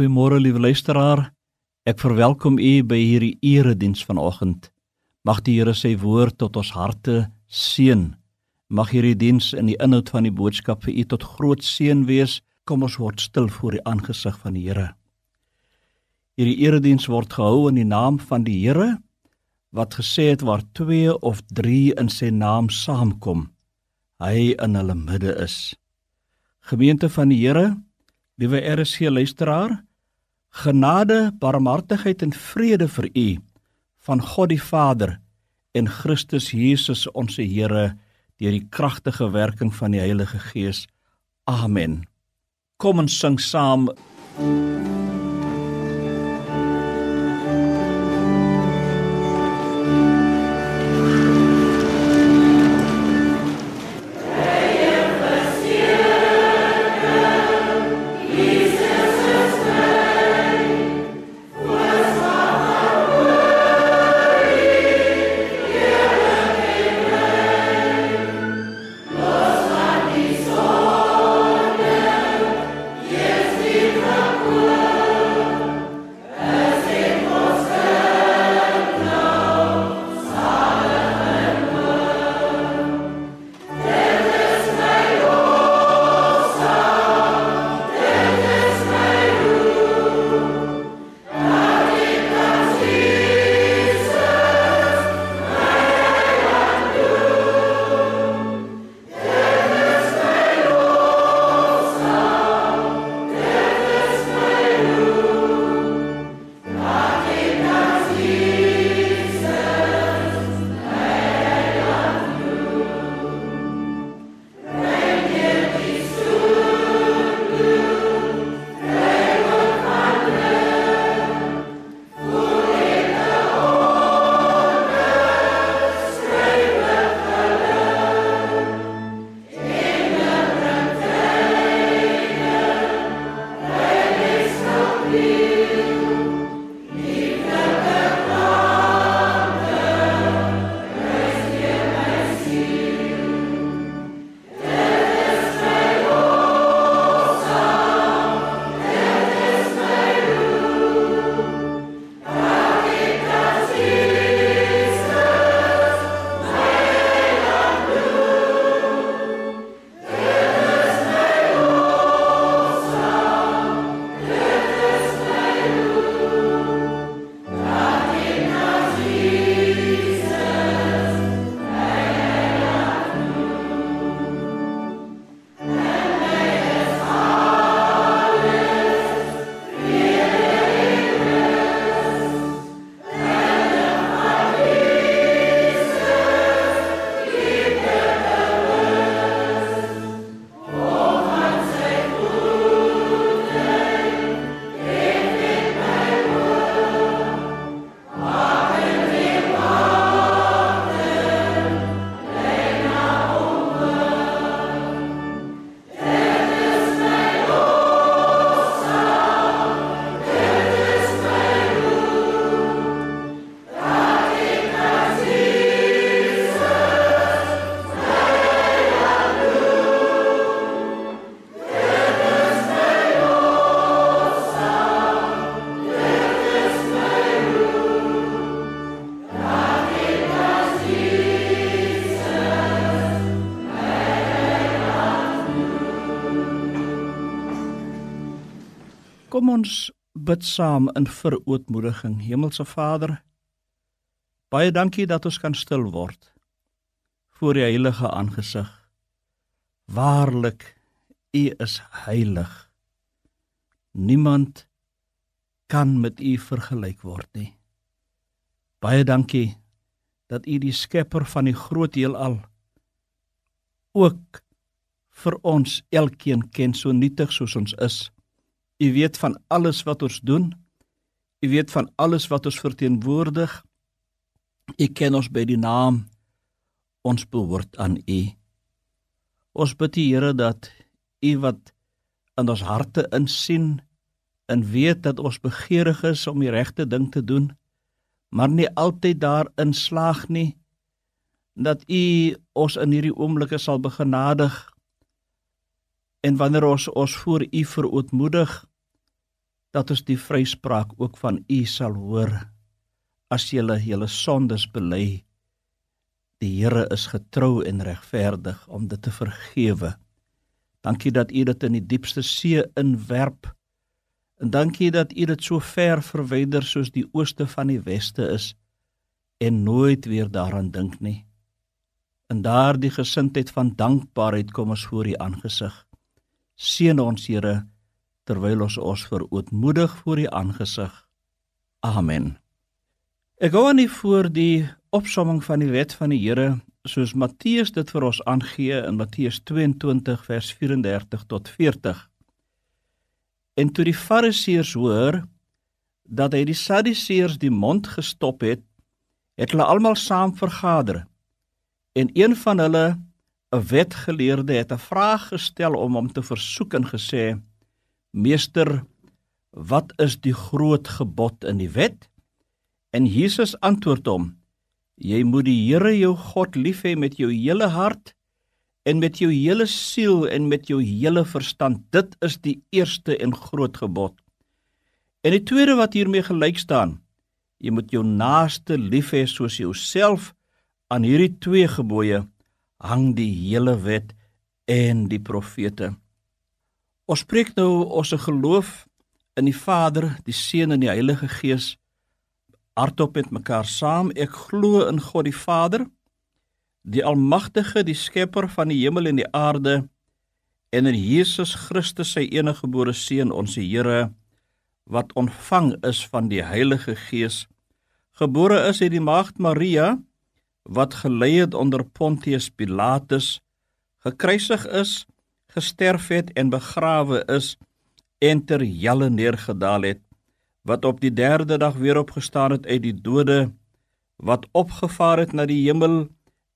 Goeiemôre liewe luisteraar. Ek verwelkom u by hierdie erediens vanoggend. Mag die Here sy woord tot ons harte seën. Mag hierdie diens in die inhoud van die boodskap vir u tot groot seën wees. Kom ons word stil voor die aangesig van die Here. Hierdie erediens word gehou in die naam van die Here wat gesê het waar 2 of 3 in sy naam saamkom, hy in hulle midde is. Gemeente van die Here, liewe RC luisteraar, Genade, barmhartigheid en vrede vir u van God die Vader en Christus Jesus ons Here deur die kragtige werking van die Heilige Gees. Amen. Kom ons sing saam. Kom ons bid saam in verootmoediging. Hemelse Vader, baie dankie dat ons kan stil word voor U heilige aangesig. Waarlik, U is heilig. Niemand kan met U vergelyk word nie. Baie dankie dat U die skepper van die groot heelal ook vir ons elkeen ken so nietig soos ons is. U weet van alles wat ons doen. U weet van alles wat ons verteenwoordig. U ken ons by die naam. Ons behoort aan U. Ons bid die Here dat U wat in ons harte insien en weet dat ons begeerig is om die regte ding te doen, maar nie altyd daarin slaag nie, dat U ons in hierdie oomblikke sal begenadig en wanneer ons ons voor U verootmoedig dat ons die vryspraak ook van U sal hoor as julle julle sondes bely. Die Here is getrou en regverdig om dit te vergewe. Dankie dat U dit in die diepste see inwerp. En dankie dat U dit so ver verwyder soos die ooste van die weste is en nooit weer daaraan dink nie. In daardie gesindheid van dankbaarheid kom ons voor U aangesig. Seën ons Here terwyl ons ons verootmoedig voor U aangesig. Amen. Ek gou aan nie voor die opsomming van die wet van die Here soos Matteus dit vir ons aangee in Matteus 22 vers 34 tot 40. En toe die Fariseërs hoor dat hy die Sadduseërs die mond gestop het, het hulle almal saam vergader. En een van hulle, 'n wetgeleerde, het 'n vraag gestel om hom te versoek en gesê: "Meester, wat is die groot gebod in die wet?" En Jesus antwoord hom: "Jy moet die Here jou God lief hê met jou hele hart en met jou hele siel en met jou hele verstand. Dit is die eerste en groot gebod. En die tweede wat hiermee gelyk staan, jy moet jou naaste lief hê soos jouself." aan hierdie twee gebooie hang die hele wet en die profete. Ons spreek nou ons geloof in die Vader, die Seun en die Heilige Gees hardop met mekaar saam. Ek glo in God die Vader, die almagtige, die skepper van die hemel en die aarde en in Jesus Christus sy enige gebore seun, ons Here wat ontvang is van die Heilige Gees, gebore is uit die maagd Maria wat gelei het onder Pontius Pilatus, gekruisig is, gesterf het en begrawe is en ter helle neergedaal het, wat op die 3de dag weer opgestaan het uit die dode, wat opgevaar het na die hemel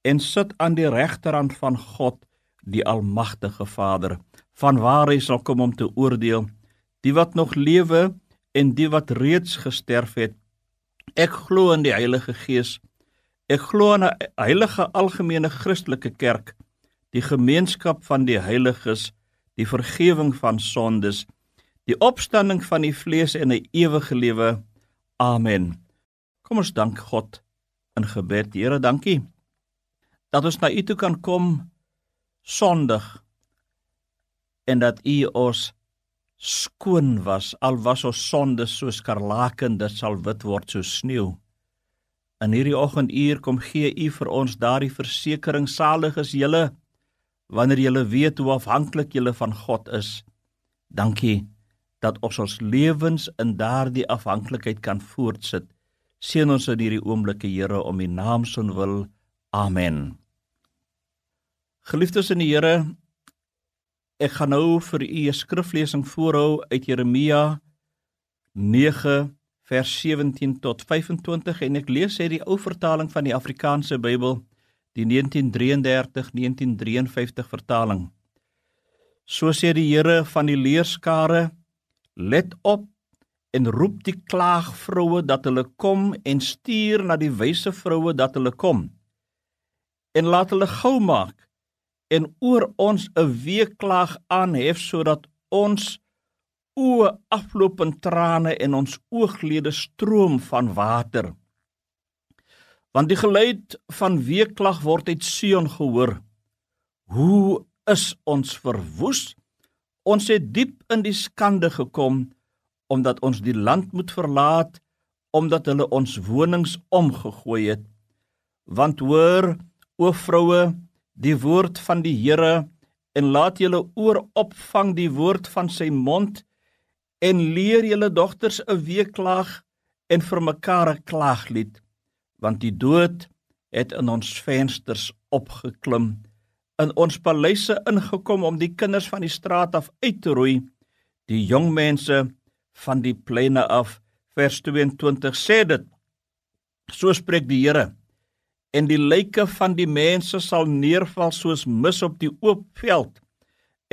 en sit aan die regterhand van God, die almagtige Vader, vanwaar hy sal kom om te oordeel die wat nog lewe en die wat reeds gesterf het. Ek glo in die Heilige Gees, Ek glo in 'n heilige algemene Christelike kerk, die gemeenskap van die heiliges, die vergifnis van sondes, die opstanding van die vlees en 'n ewige lewe. Amen. Kom ons dank God in gebed. Here, dankie dat ons na U toe kan kom sondig en dat U ons skoon was al was ons sondes soos skarlaken dit sal wit word soos sneeu. In hierdie oggenduur kom gee U vir ons daardie versekering salig is julle wanneer julle weet hoe afhanklik julle van God is. Dankie dat ons ons lewens in daardie afhanklikheid kan voortsit. Seën ons in hierdie oomblikke Here om U naam se wil. Amen. Geliefdes in die Here, ek gaan nou vir u 'n skriflesing voorhou uit Jeremia 9 vers 17 tot 25 en ek lees uit die ou vertaling van die Afrikaanse Bybel, die 1933-1953 vertaling. So sê die Here van die leerskare: Let op en roep die klaagvroue dat hulle kom en stuur na die wyse vroue dat hulle kom. En laat hulle gou maak en oor ons 'n weekklaag aanhef sodat ons oë afloop in trane en ons ooglede stroom van water. Want die geluid van weeklag word uit Sion gehoor. Hoe is ons verwoes? Ons het diep in die skande gekom omdat ons die land moet verlaat omdat hulle ons wonings omgegooi het. Want hoor, o vroue, die woord van die Here en laat julle oor opvang die woord van sy mond en leer julle dogters 'n weeklaag en vir mekaar 'n klaaglied want die dood het in ons vensters opgeklim in ons paleise ingekom om die kinders van die straat af uit te roei die jong mense van die pleine af vers 22 sê dit so spreek die Here en die lyke van die mense sal neerval soos mis op die oop veld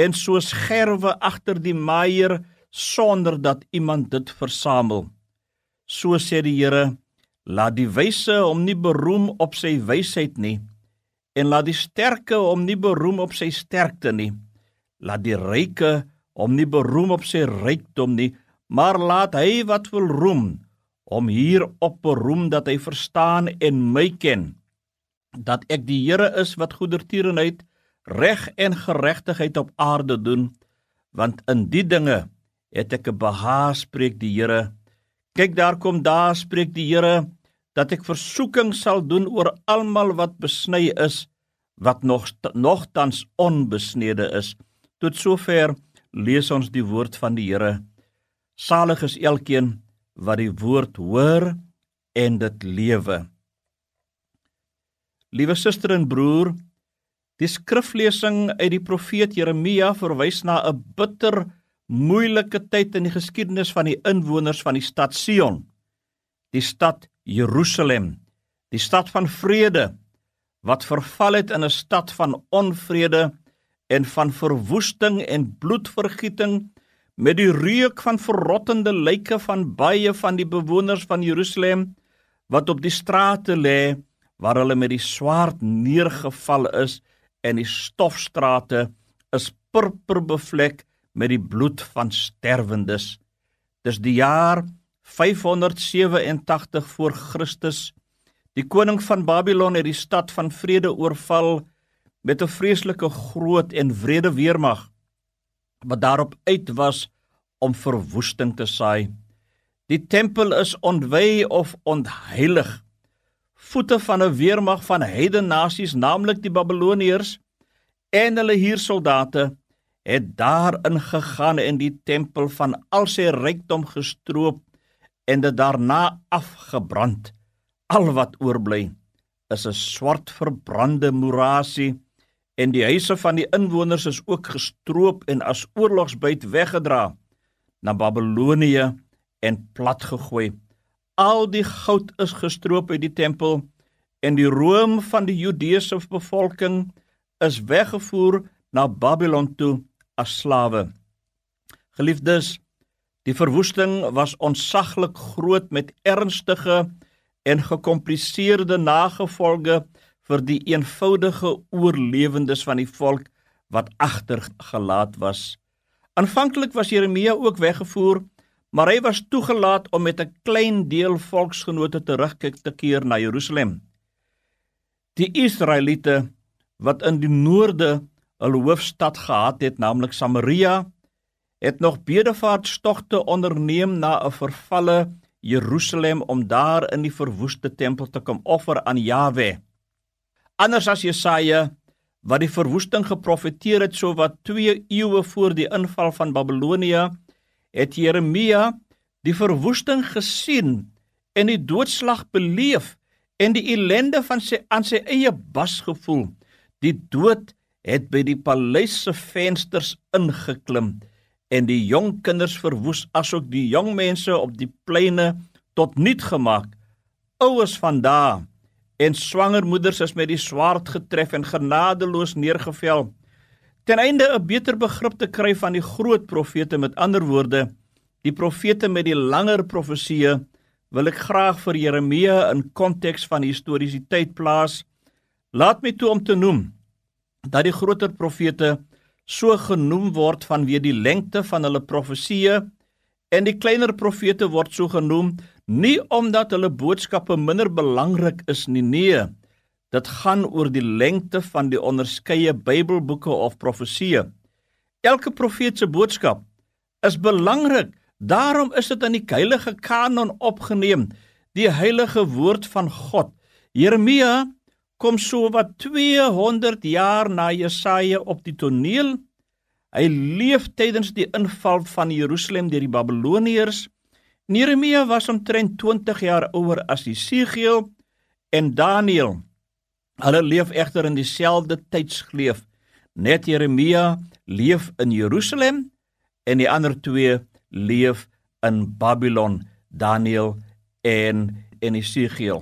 en soos gerwe agter die maaier sonder dat iemand dit versamel. So sê die Here, laat die wyse hom nie beroem op sy wysheid nie en laat die sterke hom nie beroem op sy sterkte nie. Laat die ryke hom nie beroem op sy rykdom nie, maar laat hy wat wil roem om hier op beroem dat hy verstaan en my ken dat ek die Here is wat goedertierenheid reg en geregtigheid op aarde doen want in die dinge het ek 'n behaag spreek die Here kyk daar kom daar spreek die Here dat ek versoeking sal doen oor almal wat besny is wat nog nogtans onbesnede is. Tot sover lees ons die woord van die Here. Salig is elkeen wat die woord hoor en dit lewe. Liewe suster en broer, die skriflesing uit die profeet Jeremia verwys na 'n bitter moeilike tyd in die geskiedenis van die inwoners van die stad Sion, die stad Jerusalem, die stad van vrede wat verval het in 'n stad van onvrede en van verwoesting en bloedvergieting met die reuk van verrottende lyke van baie van die bewoners van Jerusalem wat op die strate lê waar hulle met die swaard neergeval is en die stofstrate is purper bevlek met die bloed van sterwendes. Dis die jaar 587 voor Christus. Die koning van Babylon het die stad van vrede oorval met 'n vreeslike groot en wrede weermag wat daarop uit was om verwoesting te saai. Die tempel is ontwy of ontheilig voete van 'n weermag van heidene nasies, naamlik die Babiloniërs en hulle huursoldate het daarin gegaan en die tempel van al sy rykdom gestroop en dit daarna afgebrand. Al wat oorbly is 'n swart verbrande moerasie en die huise van die inwoners is ook gestroop en as oorlogsbyt weggedra na Babilonië en platgegooi al die goud is gestroop uit die tempel en die room van die Judeese bevolking is weggevoer na Babylon toe as slawe. Geliefdes, die verwoesting was onsaglik groot met ernstige en gekompliseerde nagevolge vir die eenvoudige oorlewendes van die volk wat agtergelaat was. Aanvanklik was Jeremia ook weggevoer maar hy was toegelaat om met 'n klein deel volksgenote terug te keer na Jerusalem. Die Israeliete wat in die noorde hul hoofstad gehad het, naamlik Samaria, het nog bedevaartstogte onderneem na 'n vervalle Jerusalem om daar in die verwoeste tempel te kom offer aan Jawe. Anders as Jesaja wat die verwoesting geprofeteer het so wat 2 eeue voor die inval van Babilonie het Jeremia die verwoesting gesien en die doodslag beleef en die ellende van sy aan sy eie bas gevoel. Die dood het by die paleis se vensters ingeklim en die jong kinders verwoes asook die jong mense op die pleine tot niet gemaak. Ouers van daai en swanger moeders is met die swaard getref en genadeloos neergevel ten einde 'n beter begrip te kry van die groot profete met ander woorde die profete met die langer profeseë wil ek graag vir Jeremia in konteks van historiesiteit plaas laat my toe om te noem dat die groter profete so genoem word vanweë die lengte van hulle profeseë en die kleiner profete word so genoem nie omdat hulle boodskappe minder belangrik is nie nee Dit gaan oor die lengte van die onderskeie Bybelboeke of profeseë. Elke profeet se boodskap is belangrik. Daarom is dit in die heilige kanon opgeneem, die heilige woord van God. Jeremia kom so wat 200 jaar na Jesaja op die toneel. Hy leef tydens die inval van Jerusalem deur die Babiloniërs. Jeremia was omtrent 20 jaar ouer as Jesegiel en Daniël. Hulle leef egter in dieselfde tydsgleef. Net Jeremia leef in Jerusalem en die ander twee leef in Babylon, Daniël en en Esegiel.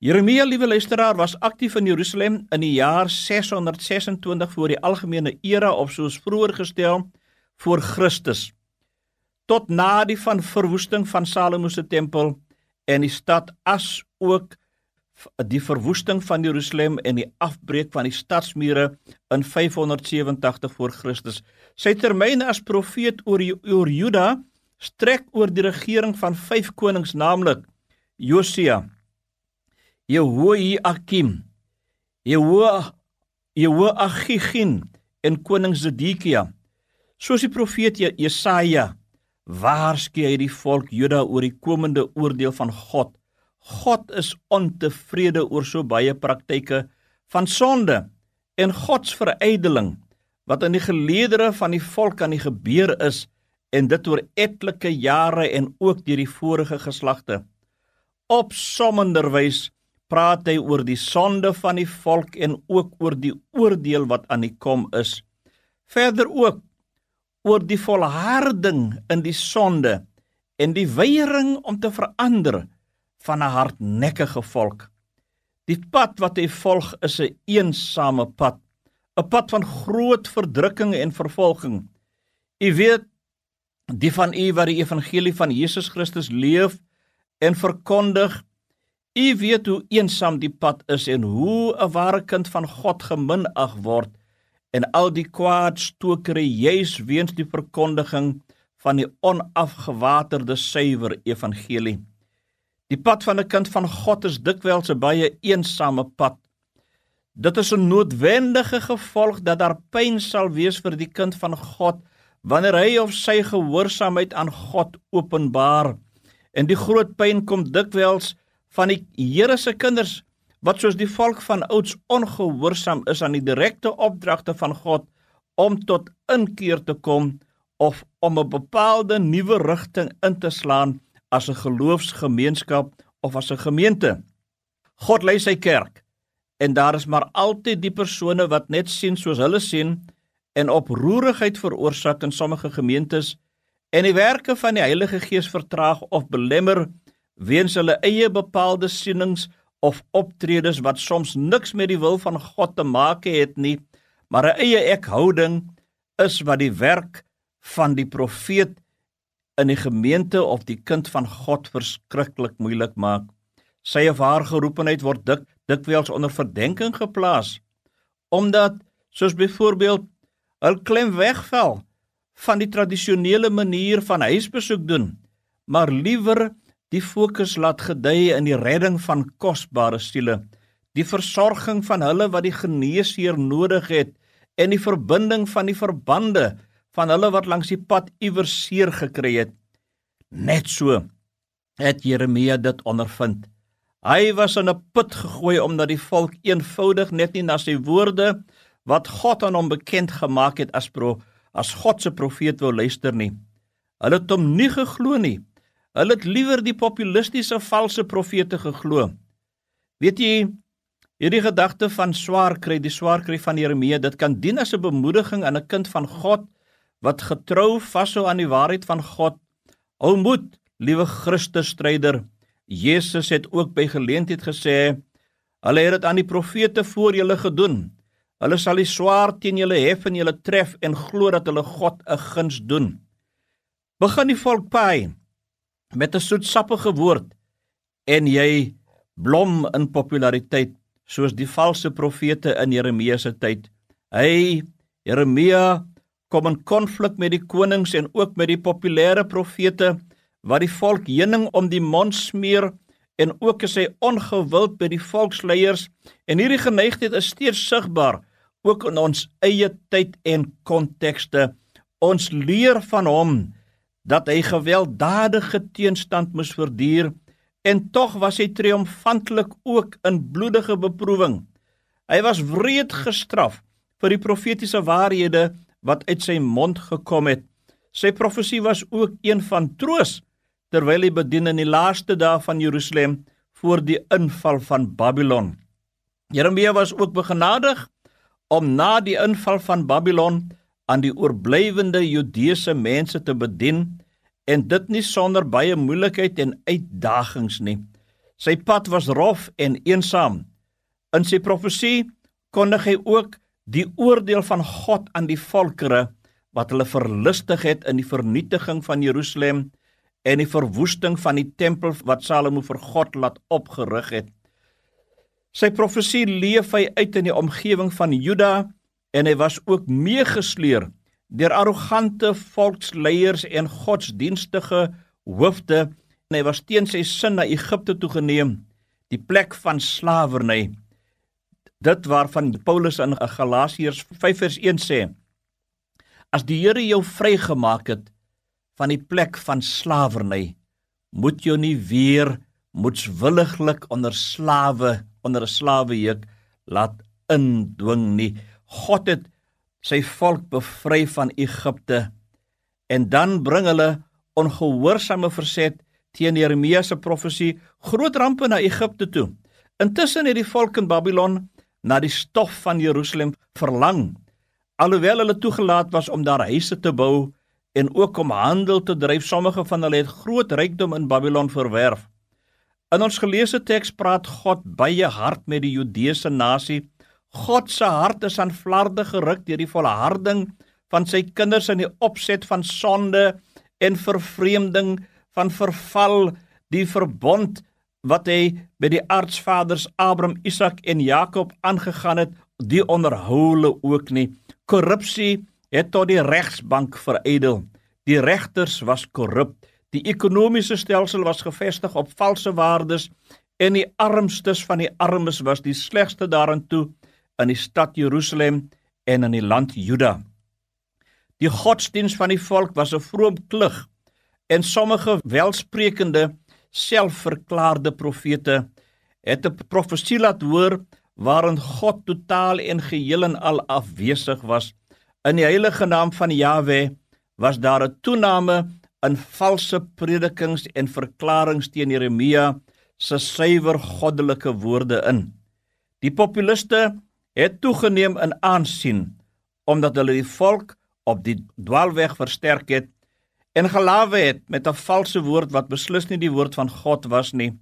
Jeremia, liewe luisteraar, was aktief in Jerusalem in die jaar 626 voor die algemene era of soos vroeër gestel voor Christus tot na die van verwoesting van Salomo se tempel en die stad as ook die verwoesting van Jerusalem en die afbreek van die stadsmure in 587 voor Christus. Sy termyn as profeet oor oor Juda strek oor die regering van vyf konings naamlik Josia, Jehoiakim, Jeho Jehoiachin en koning Zedekia. Soos die profeet Jesaja waarsku hy die volk Juda oor die komende oordeel van God. God is ontevrede oor so baie praktyke van sonde en God se verydeling wat in die geleedere van die volk aan die gebeur is en dit oor etlike jare en ook deur die vorige geslagte. Opsommenderwys praat hy oor die sonde van die volk en ook oor die oordeel wat aan die kom is. Verder ook oor die volharding in die sonde en die weiering om te verander van 'n hardnekkige volk. Die pad wat hy volg is 'n een eensame pad, 'n pad van groot verdrukking en vervolging. U weet die van u wat die evangelie van Jesus Christus leef en verkondig, u weet hoe eensaam die pad is en hoe 'n ware kind van God geminag word en al die kwaadstokery juis weens die verkondiging van die onafgewaterde suiwer evangelie. Die pad van 'n kind van God is dikwels 'n baie eensame pad. Dit is 'n noodwendige gevolg dat daar pyn sal wees vir die kind van God wanneer hy of sy gehoorsaamheid aan God openbaar. En die groot pyn kom dikwels van die Here se kinders wat soos die volk van ouds ongehoorsaam is aan die direkte opdragte van God om tot inkeer te kom of om 'n bepaalde nuwe rigting in te slaan as 'n geloofsgemeenskap of as 'n gemeente. God lei sy kerk en daar is maar altyd die persone wat net sien soos hulle sien en oproerigheid veroorsaak in sommige gemeentes en die werke van die Heilige Gees vertraag of belemmer weens hulle eie bepaalde sienings of optredes wat soms niks met die wil van God te maak het nie, maar 'n eie ekhouding is wat die werk van die profeet in die gemeente of die kind van God verskriklik moeilik maak. Sy of haar geroepenheid word dik dikwels onder verdenking geplaas omdat soos byvoorbeeld hul klem wegval van die tradisionele manier van huisbesoek doen, maar liewer die fokus laat gedei in die redding van kosbare siele, die versorging van hulle wat die geneesheer nodig het en die verbinding van die verbande van hulle wat langs die pad iewers seer gekry het. Net so het Jeremia dit ondervind. Hy was in 'n put gegooi omdat die volk eenvoudig net nie na sy woorde wat God aan hom bekend gemaak het as pro as God se profeet wou luister nie. Hulle het hom nie geglo nie. Hulle het liewer die populistiese valse profete geglo. Weet jy, hierdie gedagte van swaar kry, die swaar kry van Jeremia, dit kan dien as 'n bemoediging aan 'n kind van God wat getrou vashou aan die waarheid van God. Hou moed, liewe Christusstryder. Jesus het ook by geleentheid gesê, hulle het dit aan die profete voor julle gedoen. Hulle sal die swaard teen julle hef en julle tref en glo dat hulle God 'n guns doen. Begin die volk paai met 'n soetsappige woord en jy blom in populariteit soos die valse profete in Jeremia se tyd. Hy Jeremia kom in konflik met die konings en ook met die populêre profete wat die volk heuning om die mond smeer en ook is hy ongewild by die volksleiers en hierdie geneigtheid is steeds sigbaar ook in ons eie tyd en kontekste. Ons leer van hom dat hy gewelddadige teenstand moes verduur en tog was hy triomfantelik ook in bloedige beproewing. Hy was wreed gestraf vir die profetiese waarhede wat uit sy mond gekom het. Sy profesie was ook een van troos terwyl hy bedien in die laaste dae van Jerusalem voor die inval van Babylon. Jeremia was ook begenadig om na die inval van Babylon aan die oorblywende Judeese mense te bedien en dit nie sonder baie moeilikheid en uitdagings nie. Sy pad was rof en eensaam. In sy profesie kondig hy ook die oordeel van God aan die volkere wat hulle verlustig het in die vernietiging van Jerusalem en die verwoesting van die tempel wat Salomo vir God laat opgerig het. Sy profesie leef hy uit in die omgewing van Juda en hy was ook meegesleer deur arrogante volksleiers en godsdienstige hoofde en hy was teen sy sin na Egipte toe geneem, die plek van slawerny. Dit waarvan Paulus in Galasiërs 5:1 sê: As die Here jou vrygemaak het van die plek van slawerny, moet jy nie weer moetswilliglik onder slawe onder 'n slawejuk laat indwing nie. God het sy volk bevry van Egipte en dan bring hulle ongehoorsame verset teen Jeremia se profesie groot rampe na Egipte toe. Intussen het die volk in Babylon na die stof van Jerusalem verlang. Alhoewel hulle toegelaat was om daar huise te bou en ook om handel te dryf, sommige van hulle het groot rykdom in Babylon verwerf. In ons geleesde teks praat God baie hard met die Judeese nasie. God se hart is aan flarde geruk deur die volharding van sy kinders in die opset van sonde en vervreemding van verval die verbond wat hy met die aardsvaders Abraham, Isak en Jakob aangegaan het, die onderhou hulle ook nie. Korrupsie het tot die regsbank verydel. Die regters was korrup. Die ekonomiese stelsel was gefestig op valse waardes en die armstes van die armes was die slegste daarin toe in die stad Jerusalem en in die land Juda. Die godsdiens van die volk was 'n vroom klug en sommige welsprekende selfverklaarde profete het 'n profesie laat hoor waarin God totaal en geheel en al afwesig was. In die heilige naam van Jahwe was daar 'n toename in valse predikings en verklaringe teen Jeremia se suiwer goddelike woorde in. Die populiste het toegeneem in aansien omdat hulle die volk op die dwaalweg versterk het en gelawe het met 'n valse woord wat beslis nie die woord van God was nie.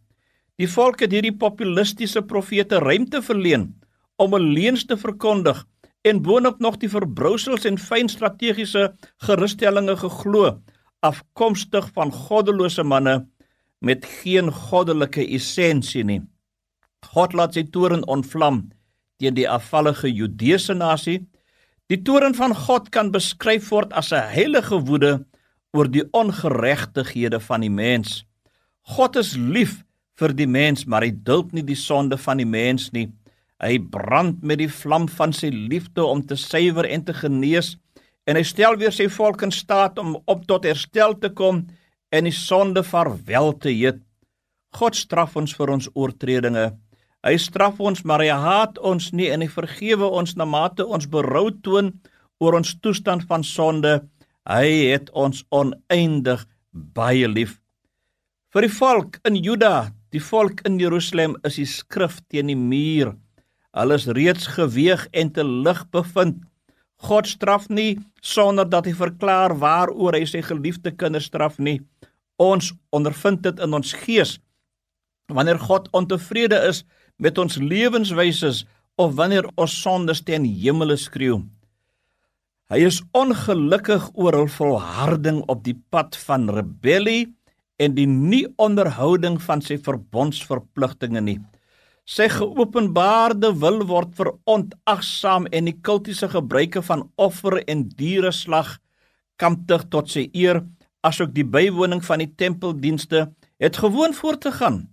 Die volk het hierdie populistiese profete ruimte verleen om 'n leuns te verkondig en boonop nog die verbrousels en fyn strategiese gerusstellinge geglo afkomstig van goddelose manne met geen goddelike essensie nie. God laat sy toorn ontvlam teen die afvallige Judeese nasie. Die toorn van God kan beskryf word as 'n heilige woede oor die ongeregtighede van die mens. God is lief vir die mens, maar hy duld nie die sonde van die mens nie. Hy brand met die vlam van sy liefde om te suiwer en te genees en hy stel weer sy volk in staat om op tot herstel te kom en die sonde vaarwel te heet. God straf ons vir ons oortredinge. Hy straf ons, maar hy haat ons nie en hy vergewe ons na mate ons berou toon oor ons toestand van sonde. Hy het ons oneindig baie lief. Vir die volk in Juda, die volk in Jerusalem is die skrif teen die muur. Hulle is reeds geweeg en te lig bevind. God straf nie sonder dat hy verklaar waaroor hy sy geliefde kinders straf nie. Ons ondervind dit in ons gees. Wanneer God ontevrede is met ons lewenswyse of wanneer ons sondes teen hemele skreeu. Hy is ongelukkig oor hul volharding op die pad van rebellie en die nie onderhouding van sy verbondsverpligtinge nie. Sy geopenbaarde wil word verontagsaam en die kultiese gebruike van offer en diereslag kamptig tot sy eer, asook die bywoning van die tempeldienste het gewoon voort te gaan.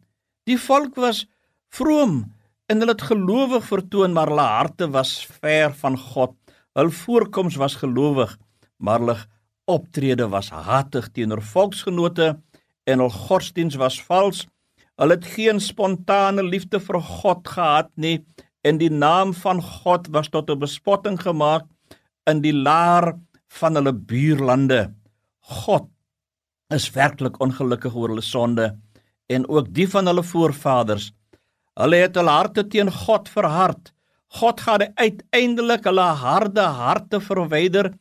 Die volk was vroom en hulle het gelowig vertoon, maar hulle harte was ver van God. Hul voorkoms was gelowig, maar hul optrede was hatig teenoor volksgenote en hul godsdiens was vals. Hulle het geen spontane liefde vir God gehad nie en die naam van God was tot 'n bespotting gemaak in die laar van hulle buurlande. God is werklik ongelukkig oor hulle sonde en ook die van hulle voorvaders. Hulle het hul harte teen God verhard God gaan uiteindelik hulle harde harte verwyder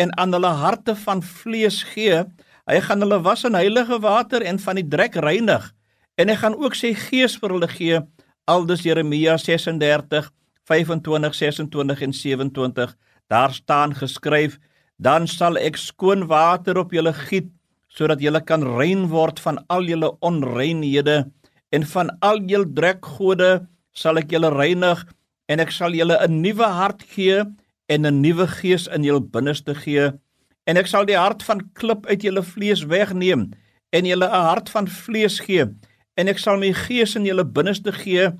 en aan hulle harte van vlees gee. Hy gaan hulle was in heilige water en van die drek reinig en hy gaan ook sy gees vir hulle gee. Aldus Jeremia 36 25 26 en 27 daar staan geskryf dan sal ek skoon water op julle giet sodat julle kan rein word van al julle onreinhede en van al julle drekgode sal ek julle reinig en ek sal julle 'n nuwe hart gee en 'n nuwe gees in julle binneste gee en ek sal die hart van klip uit julle vlees wegneem en julle 'n hart van vlees gee en ek sal my gees in julle binneste gee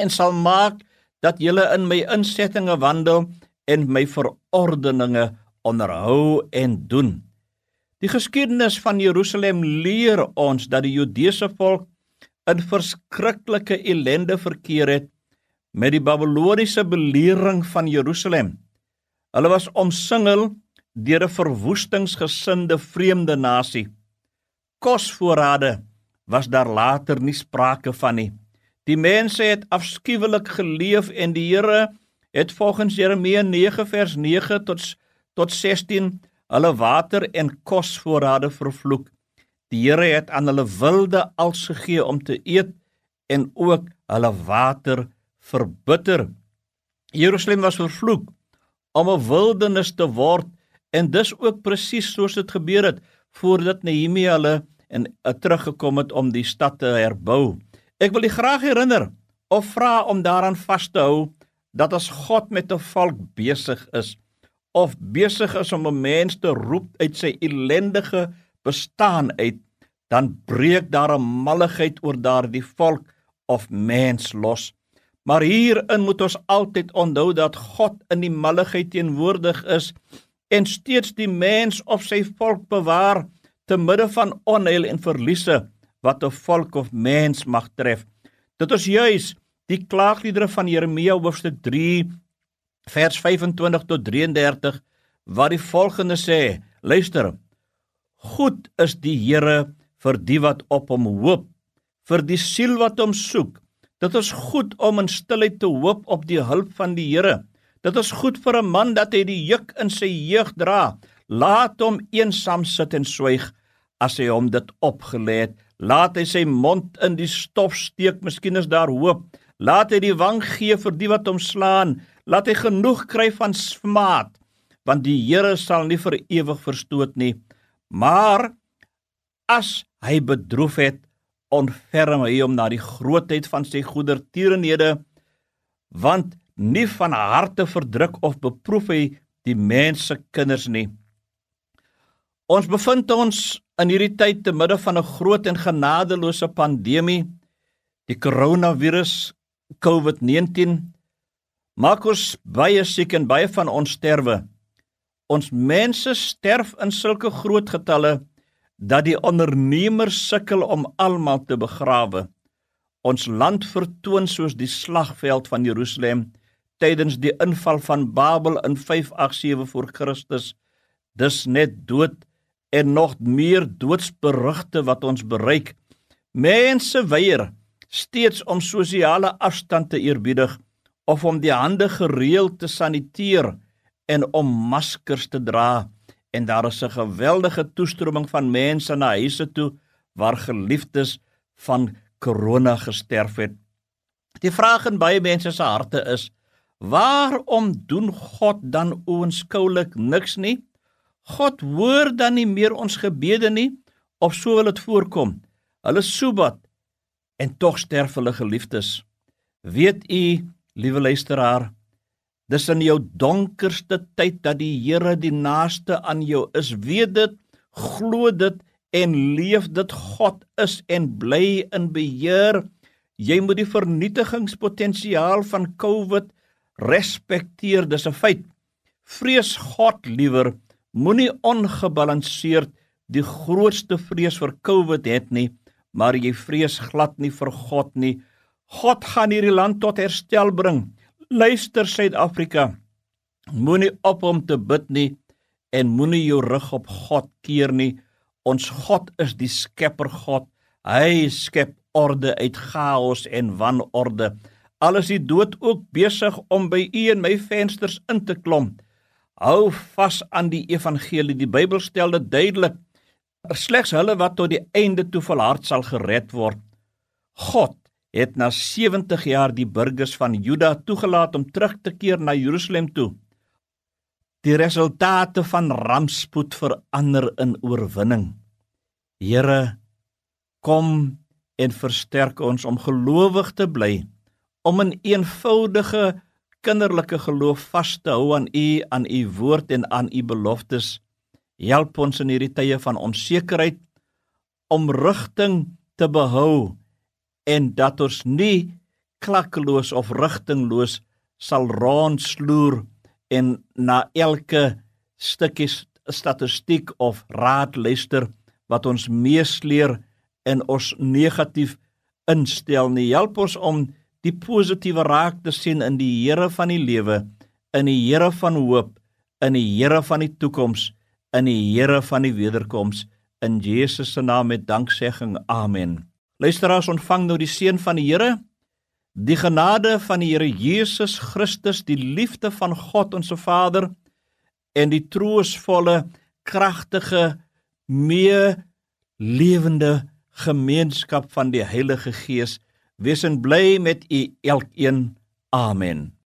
en sal maak dat julle in my insettinge wandel en my verordeninge onderhou en doen. Die geskiedenis van Jerusalem leer ons dat die Judeese volk in verskriklike ellende verkeer het met die Babiloniese belering van Jerusalem. Hulle was omsingel deur 'n verwoestingsgesinde vreemde nasie. Kosvoorrade was daar later nie sprake van nie. Die mense het afskuwelik geleef en die Here het volgens Jeremia 9 vers 9 tot tot 16 hulle water en kosvoorrade vervloek. Die Here het aan hulle wilde als gegee om te eet en ook hulle water verbitter. Jerusalem was vervloek om 'n wildernis te word en dis ook presies soos dit gebeur het voordat Nehemia hulle en uh, teruggekom het om die stad te herbou. Ek wil u graag herinner of vra om daaraan vas te hou dat as God met 'n volk besig is of besig is om 'n mens te roep uit sy ellendige bestaan uit, dan breek daar 'n malligheid oor daardie volk of mens los. Maar hierin moet ons altyd onthou dat God in die malligheid teenwoordig is en steeds die mens of sy volk bewaar te midde van onheil en verliese wat 'n volk of mens mag tref. Dit is juis die klaagliedere van Jeremia hoofstuk 3 vers 25 tot 33 wat die volgende sê: Luister. Goed is die Here vir die wat op hom hoop, vir die siel wat hom soek. Dit is goed om in stilheid te hoop op die hulp van die Here. Dit is goed vir 'n man dat hy die juk in sy jeug dra. Laat hom eensaam sit en swyg as hy hom dit opgelê het. Laat hy sy mond in die stof steek, miskien is daar hoop. Laat hy die wang gee vir die wat hom slaan. Laat hy genoeg kry van smaad, want die Here sal nie vir ewig verstoot nie. Maar as hy bedroef het, ontferm hy hom na die grootheid van sy goedertierenhede want nie van harte verdruk of beproef hy die mense kinders nie. Ons bevind ons in hierdie tyd te midde van 'n groot en genadeloose pandemie die koronavirus COVID-19 maak ons baie siek en baie van ons sterwe ons mense sterf in sulke groot getalle dat die ondernemers sukkel om almal te begrawe. Ons land vertoon soos die slagveld van Jerusalem tydens die inval van Babel in 587 voor Christus. Dis net dood en nog meer doodsberigte wat ons bereik. Mense weier steeds om sosiale afstand te eerbiedig of om die hande gereeld te saniteer en om maskers te dra en daar is 'n geweldige toestroming van mense na huise toe waar geliefdes van korona gesterf het. Die vraag in baie mense se harte is: Waarom doen God dan oënskoulik niks nie? God hoor dan nie meer ons gebede nie of sou wil dit voorkom? Hulle soebat en tog sterf hulle geliefdes. Weet u, liewe luisteraar, Dis in jou donkerste tyd dat die Here die naaste aan jou is. Weet dit, glo dit en leef dit. God is en bly in beheer. Jy moet die vernietigingspotensiaal van COVID respekteer. Dis 'n feit. Vrees God liewer. Moenie ongebalanseerd die grootste vrees vir COVID het nie, maar jy vrees glad nie vir God nie. God gaan hierdie land tot herstel bring. Luister Suid-Afrika. Moenie op hom te bid nie en moenie jou rug op God keer nie. Ons God is die Skepper God. Hy skep orde uit chaos en wanorde. Alles die dood ook besig om by u en my vensters in te klom. Hou vas aan die evangelie. Die Bybel stel dit duidelik. Slegs hulle wat tot die einde toe volhard sal gered word. God het na 70 jaar die burgers van Juda toegelaat om terug te keer na Jerusalem toe. Die resultate van rampspoed verander in oorwinning. Here, kom en versterk ons om gelowig te bly, om in eenvoudige kinderlike geloof vas te hou aan U, aan U woord en aan U beloftes. Help ons in hierdie tye van onsekerheid om rigting te behou en dat ons nie klakkeloos of rigtingloos sal rondsloer en na elke stukkie statistiek of raad luister wat ons meesleer en ons negatief instel nie. Help ons om die positiewe raak te sien in die Here van die lewe, in die Here van hoop, in die Here van die toekoms, in die Here van die wederkoms in Jesus se naam met danksegging. Amen. Luisteraars, ontvang nou die seën van die Here. Die genade van die Here Jesus Christus, die liefde van God ons Vader en die troostvolle, kragtige, mee lewende gemeenskap van die Heilige Gees wees en bly met u elkeen. Amen.